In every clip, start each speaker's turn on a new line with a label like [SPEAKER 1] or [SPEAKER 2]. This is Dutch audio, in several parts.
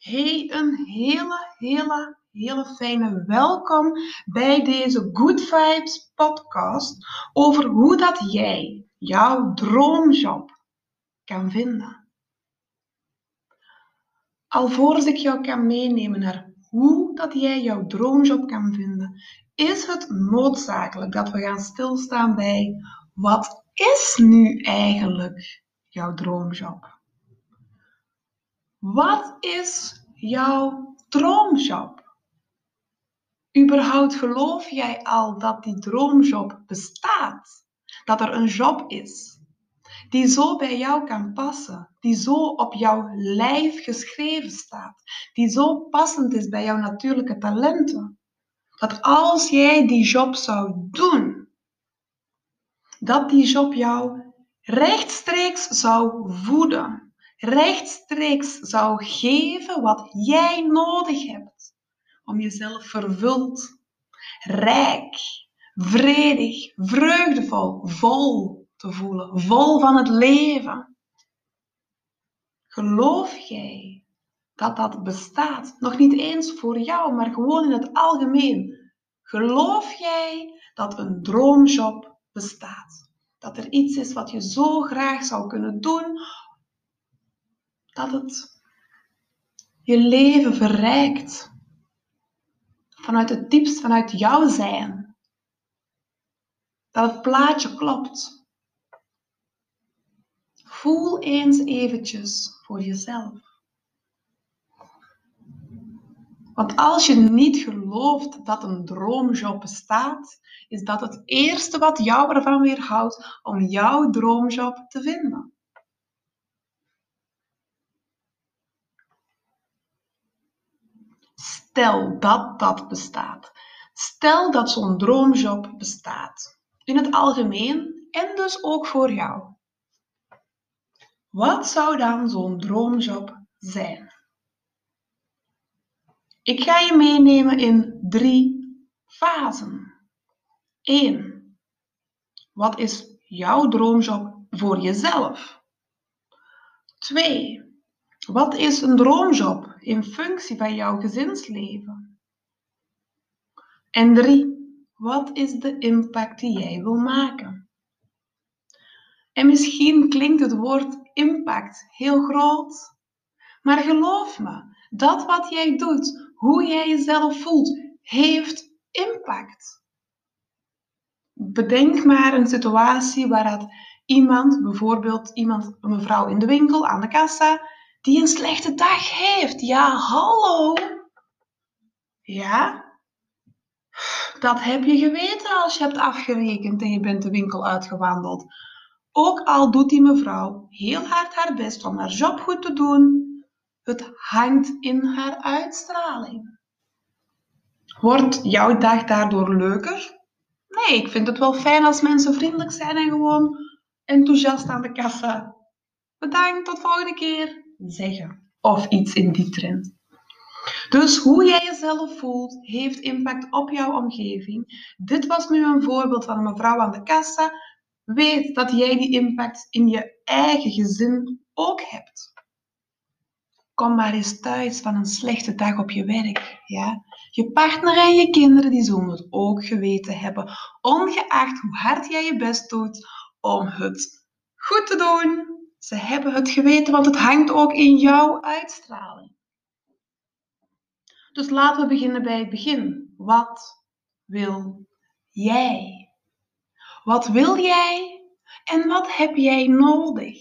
[SPEAKER 1] Hey, een hele, hele, hele fijne welkom bij deze Good Vibes podcast over hoe dat jij jouw droomjob kan vinden. Alvorens ik jou kan meenemen naar hoe dat jij jouw droomjob kan vinden, is het noodzakelijk dat we gaan stilstaan bij wat is nu eigenlijk jouw droomjob? Wat is jouw droomjob? Überhaupt geloof jij al dat die droomjob bestaat? Dat er een job is die zo bij jou kan passen, die zo op jouw lijf geschreven staat, die zo passend is bij jouw natuurlijke talenten? Dat als jij die job zou doen, dat die job jou rechtstreeks zou voeden rechtstreeks zou geven wat jij nodig hebt om jezelf vervuld, rijk, vredig, vreugdevol, vol te voelen, vol van het leven. Geloof jij dat dat bestaat? Nog niet eens voor jou, maar gewoon in het algemeen. Geloof jij dat een droomjob bestaat? Dat er iets is wat je zo graag zou kunnen doen dat het je leven verrijkt. Vanuit het diepst, vanuit jouw zijn. Dat het plaatje klopt. Voel eens eventjes voor jezelf. Want als je niet gelooft dat een droomjob bestaat, is dat het eerste wat jou ervan weerhoudt om jouw droomjob te vinden. Stel dat dat bestaat. Stel dat zo'n droomjob bestaat. In het algemeen en dus ook voor jou. Wat zou dan zo'n droomjob zijn? Ik ga je meenemen in drie fasen. 1. Wat is jouw droomjob voor jezelf? 2. Wat is een droomjob in functie van jouw gezinsleven? En drie, wat is de impact die jij wil maken? En misschien klinkt het woord impact heel groot, maar geloof me, dat wat jij doet, hoe jij jezelf voelt, heeft impact. Bedenk maar een situatie waar dat iemand, bijvoorbeeld iemand, een mevrouw in de winkel aan de kassa, die een slechte dag heeft. Ja, hallo. Ja, dat heb je geweten als je hebt afgerekend en je bent de winkel uitgewandeld. Ook al doet die mevrouw heel hard haar best om haar job goed te doen, het hangt in haar uitstraling. Wordt jouw dag daardoor leuker? Nee, ik vind het wel fijn als mensen vriendelijk zijn en gewoon enthousiast aan de kassa. Bedankt, tot volgende keer zeggen. Of iets in die trend. Dus hoe jij jezelf voelt, heeft impact op jouw omgeving. Dit was nu een voorbeeld van een mevrouw aan de kassa. Weet dat jij die impact in je eigen gezin ook hebt. Kom maar eens thuis van een slechte dag op je werk. Ja? Je partner en je kinderen die zullen het ook geweten hebben, ongeacht hoe hard jij je best doet om het goed te doen. Ze hebben het geweten, want het hangt ook in jouw uitstraling. Dus laten we beginnen bij het begin. Wat wil jij? Wat wil jij en wat heb jij nodig?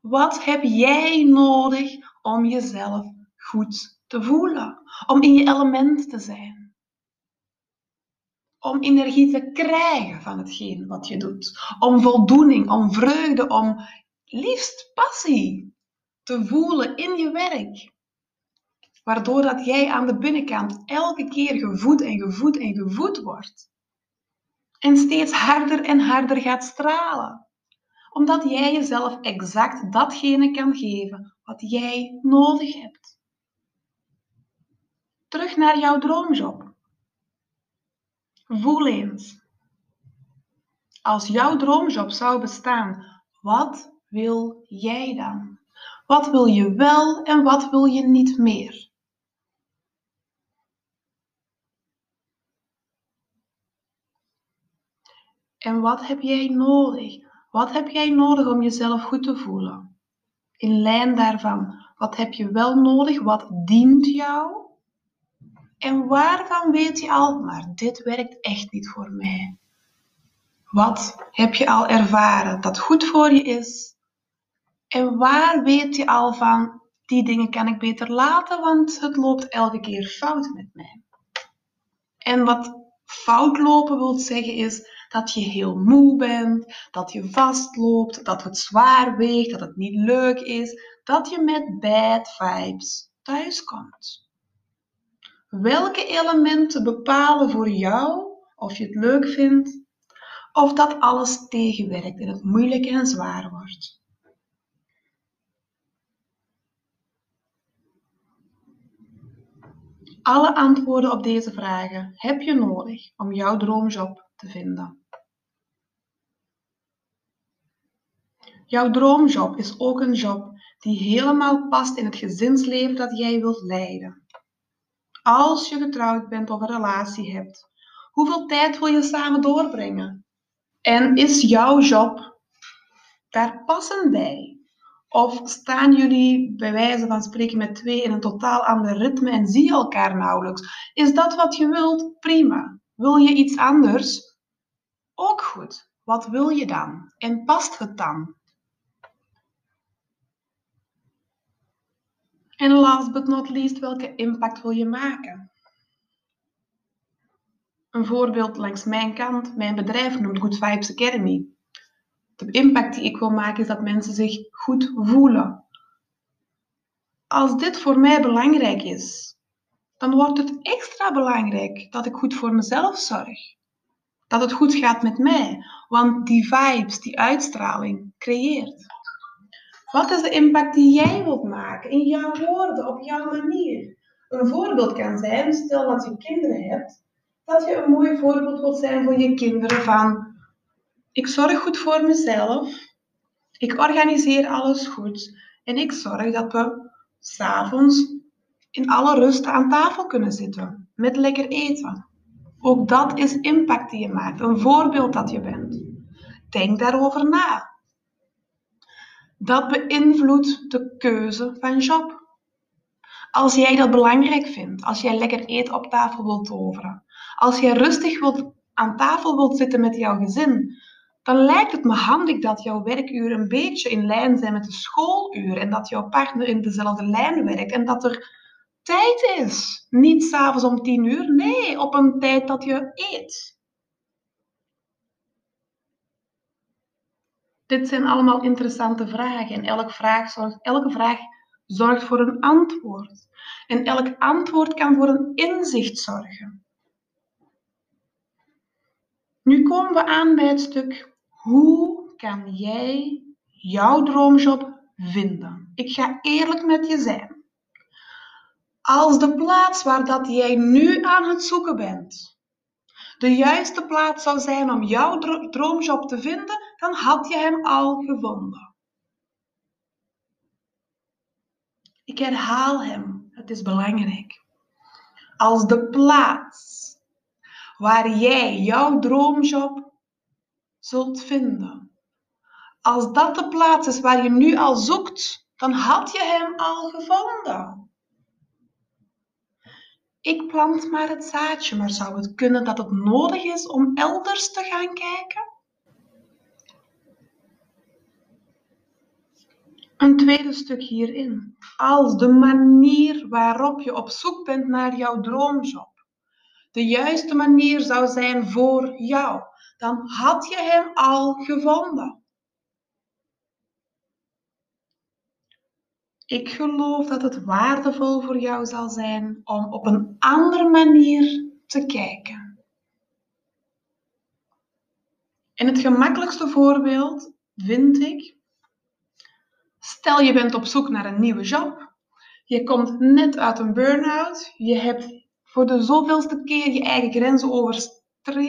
[SPEAKER 1] Wat heb jij nodig om jezelf goed te voelen? Om in je element te zijn? Om energie te krijgen van hetgeen wat je doet. Om voldoening, om vreugde, om liefst passie te voelen in je werk. Waardoor dat jij aan de binnenkant elke keer gevoed en gevoed en gevoed wordt. En steeds harder en harder gaat stralen. Omdat jij jezelf exact datgene kan geven wat jij nodig hebt. Terug naar jouw droomjob. Voel eens. Als jouw droomjob zou bestaan, wat wil jij dan? Wat wil je wel en wat wil je niet meer? En wat heb jij nodig? Wat heb jij nodig om jezelf goed te voelen? In lijn daarvan, wat heb je wel nodig? Wat dient jou? En waarvan weet je al, maar dit werkt echt niet voor mij? Wat heb je al ervaren dat goed voor je is? En waar weet je al van, die dingen kan ik beter laten, want het loopt elke keer fout met mij? En wat fout lopen wil zeggen is dat je heel moe bent, dat je vastloopt, dat het zwaar weegt, dat het niet leuk is, dat je met bad vibes thuiskomt. Welke elementen bepalen voor jou of je het leuk vindt of dat alles tegenwerkt en het moeilijk en zwaar wordt? Alle antwoorden op deze vragen heb je nodig om jouw droomjob te vinden. Jouw droomjob is ook een job die helemaal past in het gezinsleven dat jij wilt leiden. Als je getrouwd bent of een relatie hebt, hoeveel tijd wil je samen doorbrengen? En is jouw job daar passend bij? Of staan jullie bij wijze van spreken met twee in een totaal ander ritme en zie je elkaar nauwelijks? Is dat wat je wilt? Prima. Wil je iets anders? Ook goed. Wat wil je dan? En past het dan? En last but not least, welke impact wil je maken? Een voorbeeld langs mijn kant, mijn bedrijf noemt Good Vibes Academy. De impact die ik wil maken is dat mensen zich goed voelen. Als dit voor mij belangrijk is, dan wordt het extra belangrijk dat ik goed voor mezelf zorg. Dat het goed gaat met mij, want die vibes, die uitstraling creëert. Wat is de impact die jij wilt maken in jouw woorden, op jouw manier? Een voorbeeld kan zijn, stel dat je kinderen hebt, dat je een mooi voorbeeld wilt zijn voor je kinderen van ik zorg goed voor mezelf, ik organiseer alles goed en ik zorg dat we s'avonds in alle rust aan tafel kunnen zitten met lekker eten. Ook dat is impact die je maakt, een voorbeeld dat je bent. Denk daarover na. Dat beïnvloedt de keuze van job. Als jij dat belangrijk vindt, als jij lekker eten op tafel wilt toveren, als jij rustig wilt, aan tafel wilt zitten met jouw gezin, dan lijkt het me handig dat jouw werkuren een beetje in lijn zijn met de schooluren en dat jouw partner in dezelfde lijn werkt en dat er tijd is. Niet s'avonds om tien uur, nee, op een tijd dat je eet. Dit zijn allemaal interessante vragen en elke vraag zorgt, elke vraag zorgt voor een antwoord. En elk antwoord kan voor een inzicht zorgen. Nu komen we aan bij het stuk hoe kan jij jouw droomjob vinden? Ik ga eerlijk met je zijn. Als de plaats waar dat jij nu aan het zoeken bent, de juiste plaats zou zijn om jouw droomjob te vinden, dan had je hem al gevonden. Ik herhaal hem, het is belangrijk. Als de plaats waar jij jouw droomjob zult vinden, als dat de plaats is waar je nu al zoekt, dan had je hem al gevonden. Ik plant maar het zaadje, maar zou het kunnen dat het nodig is om elders te gaan kijken? Een tweede stuk hierin. Als de manier waarop je op zoek bent naar jouw droomjob de juiste manier zou zijn voor jou, dan had je hem al gevonden. Ik geloof dat het waardevol voor jou zal zijn om op een andere manier te kijken. En het gemakkelijkste voorbeeld vind ik, stel je bent op zoek naar een nieuwe job, je komt net uit een burn-out, je hebt voor de zoveelste keer je eigen grenzen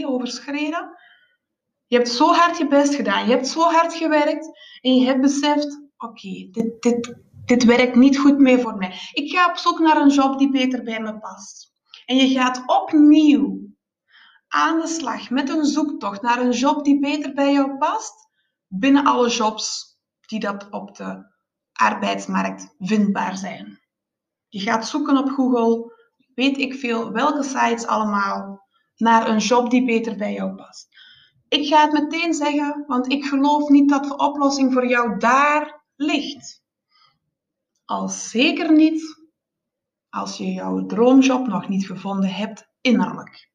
[SPEAKER 1] overschreden. Je hebt zo hard je best gedaan, je hebt zo hard gewerkt en je hebt beseft, oké, dit, dit, Dit werkt niet goed meer voor mij. Ik ga op zoek naar een job die beter bij me past. En je gaat opnieuw aan de slag met een zoektocht naar een job die beter bij jou past, binnen alle jobs die dat op de arbeidsmarkt vindbaar zijn. Je gaat zoeken op Google, weet ik veel, welke sites allemaal, naar een job die beter bij jou past. Ik ga het meteen zeggen, want ik geloof niet dat de oplossing voor jou daar ligt. Al zeker niet als je jouw droomjob nog niet gevonden hebt innerlijk.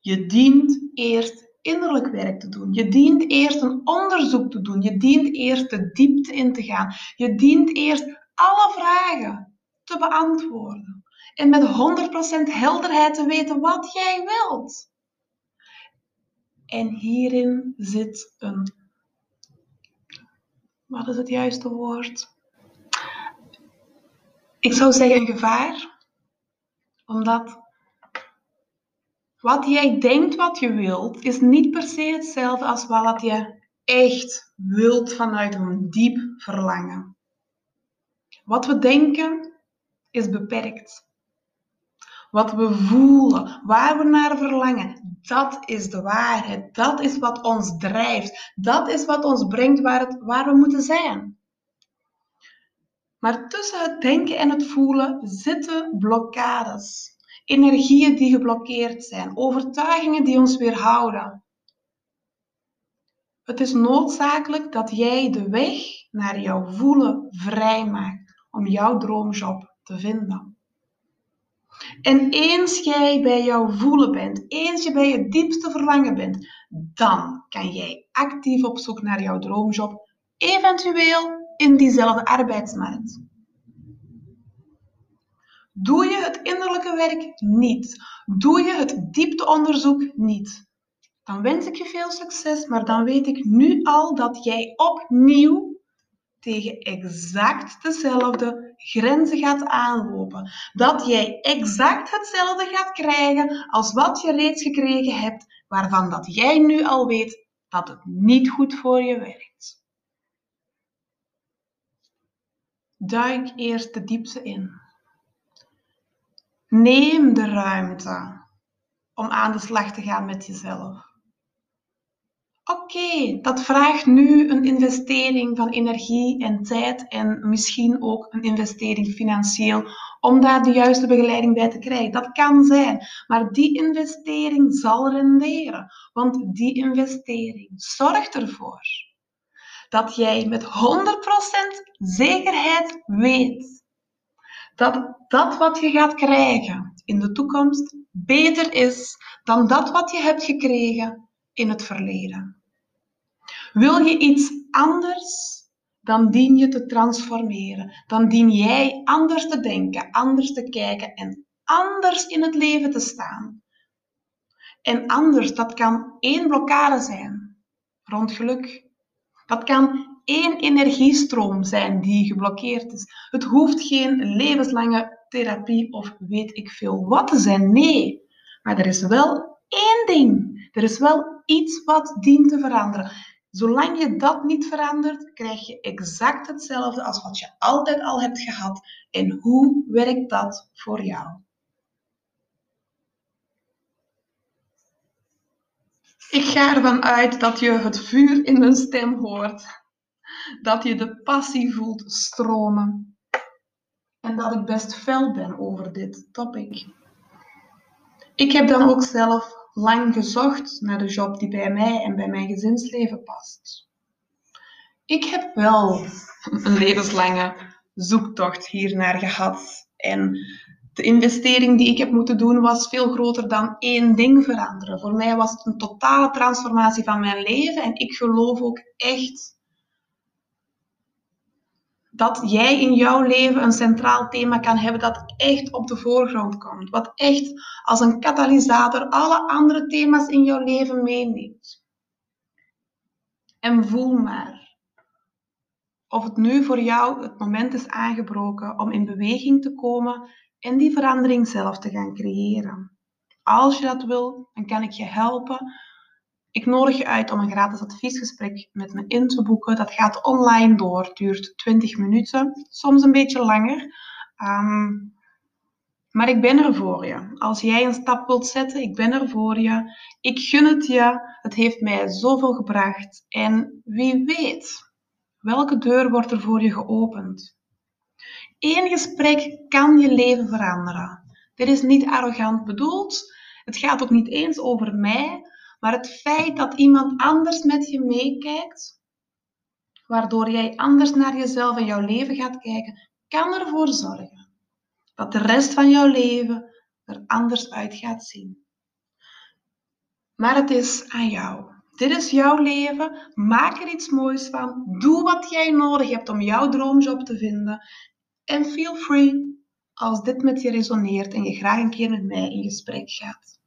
[SPEAKER 1] Je dient eerst innerlijk werk te doen. Je dient eerst een onderzoek te doen. Je dient eerst de diepte in te gaan. Je dient eerst alle vragen te beantwoorden. En met 100% helderheid te weten wat jij wilt. En hierin zit een. Wat is het juiste woord? Ik zou zeggen een gevaar. Omdat wat jij denkt wat je wilt, is niet per se hetzelfde als wat je echt wilt vanuit een diep verlangen. Wat we denken is beperkt. Wat we voelen, waar we naar verlangen, dat is de waarheid. Dat is wat ons drijft. Dat is wat ons brengt waar, het, waar we moeten zijn. Maar tussen het denken en het voelen zitten blokkades energieën die geblokkeerd zijn, overtuigingen die ons weerhouden. Het is noodzakelijk dat jij de weg naar jouw voelen vrijmaakt om jouw droomjob te vinden. En eens jij bij jouw voelen bent, eens je bij je diepste verlangen bent, dan kan jij actief op zoek naar jouw droomjob, eventueel in diezelfde arbeidsmarkt. Doe je het innerlijke werk niet, doe je het diepteonderzoek niet, dan wens ik je veel succes, maar dan weet ik nu al dat jij opnieuw tegen exact dezelfde grenzen gaat aanlopen. Dat jij exact hetzelfde gaat krijgen als wat je reeds gekregen hebt, waarvan dat jij nu al weet dat het niet goed voor je werkt. Duik eerst de diepte in. Neem de ruimte om aan de slag te gaan met jezelf. Oké, dat vraagt nu een investering van energie en tijd en misschien ook een investering financieel om daar de juiste begeleiding bij te krijgen. Dat kan zijn, maar die investering zal renderen, want die investering zorgt ervoor dat jij met 100% zekerheid weet dat dat wat je gaat krijgen in de toekomst beter is dan dat wat je hebt gekregen in het verleden. Wil je iets anders, dan dien je te transformeren. Dan dien jij anders te denken, anders te kijken en anders in het leven te staan. En anders, dat kan één blokkade zijn rond geluk. Dat kan één energiestroom zijn die geblokkeerd is. Het hoeft geen levenslange therapie of weet ik veel wat te zijn. Nee, maar er is wel één ding. Er is wel iets wat dient te veranderen. Zolang je dat niet verandert, krijg je exact hetzelfde als wat je altijd al hebt gehad. En hoe werkt dat voor jou? Ik ga ervan uit dat je het vuur in mijn stem hoort dat je de passie voelt stromen. En dat ik best fel ben over dit topic. Ik heb dan ook zelf lang gezocht naar de job die bij mij en bij mijn gezinsleven past. Ik heb wel een levenslange zoektocht hiernaar gehad. En de investering die ik heb moeten doen was veel groter dan één ding veranderen. Voor mij was het een totale transformatie van mijn leven en ik geloof ook echt dat jij in jouw leven een centraal thema kan hebben dat echt op de voorgrond komt. Wat echt als een katalysator alle andere thema's in jouw leven meeneemt. En voel maar of het nu voor jou het moment is aangebroken om in beweging te komen en die verandering zelf te gaan creëren. Als je dat wil, dan kan ik je helpen Ik nodig je uit om een gratis adviesgesprek met me in te boeken. Dat gaat online door, duurt 20 minuten, soms een beetje langer. Ehm, maar ik ben er voor je. Als jij een stap wilt zetten, ik ben er voor je. Ik gun het je. Het heeft mij zoveel gebracht. En wie weet, welke deur wordt er voor je geopend? Eén gesprek kan je leven veranderen. Dit is niet arrogant bedoeld. Het gaat ook niet eens over mij, maar het feit dat iemand anders met je meekijkt, waardoor jij anders naar jezelf en jouw leven gaat kijken, kan ervoor zorgen dat de rest van jouw leven er anders uit gaat zien. Maar het is aan jou. Dit is jouw leven. Maak er iets moois van. Doe wat jij nodig hebt om jouw droomjob te vinden. En feel free als dit met je resoneert en je graag een keer met mij in gesprek gaat.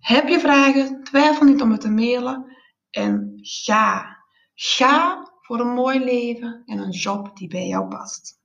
[SPEAKER 1] Heb je vragen? Twijfel niet om het te mailen. En ga. Ga voor een mooi leven en een job die bij jou past.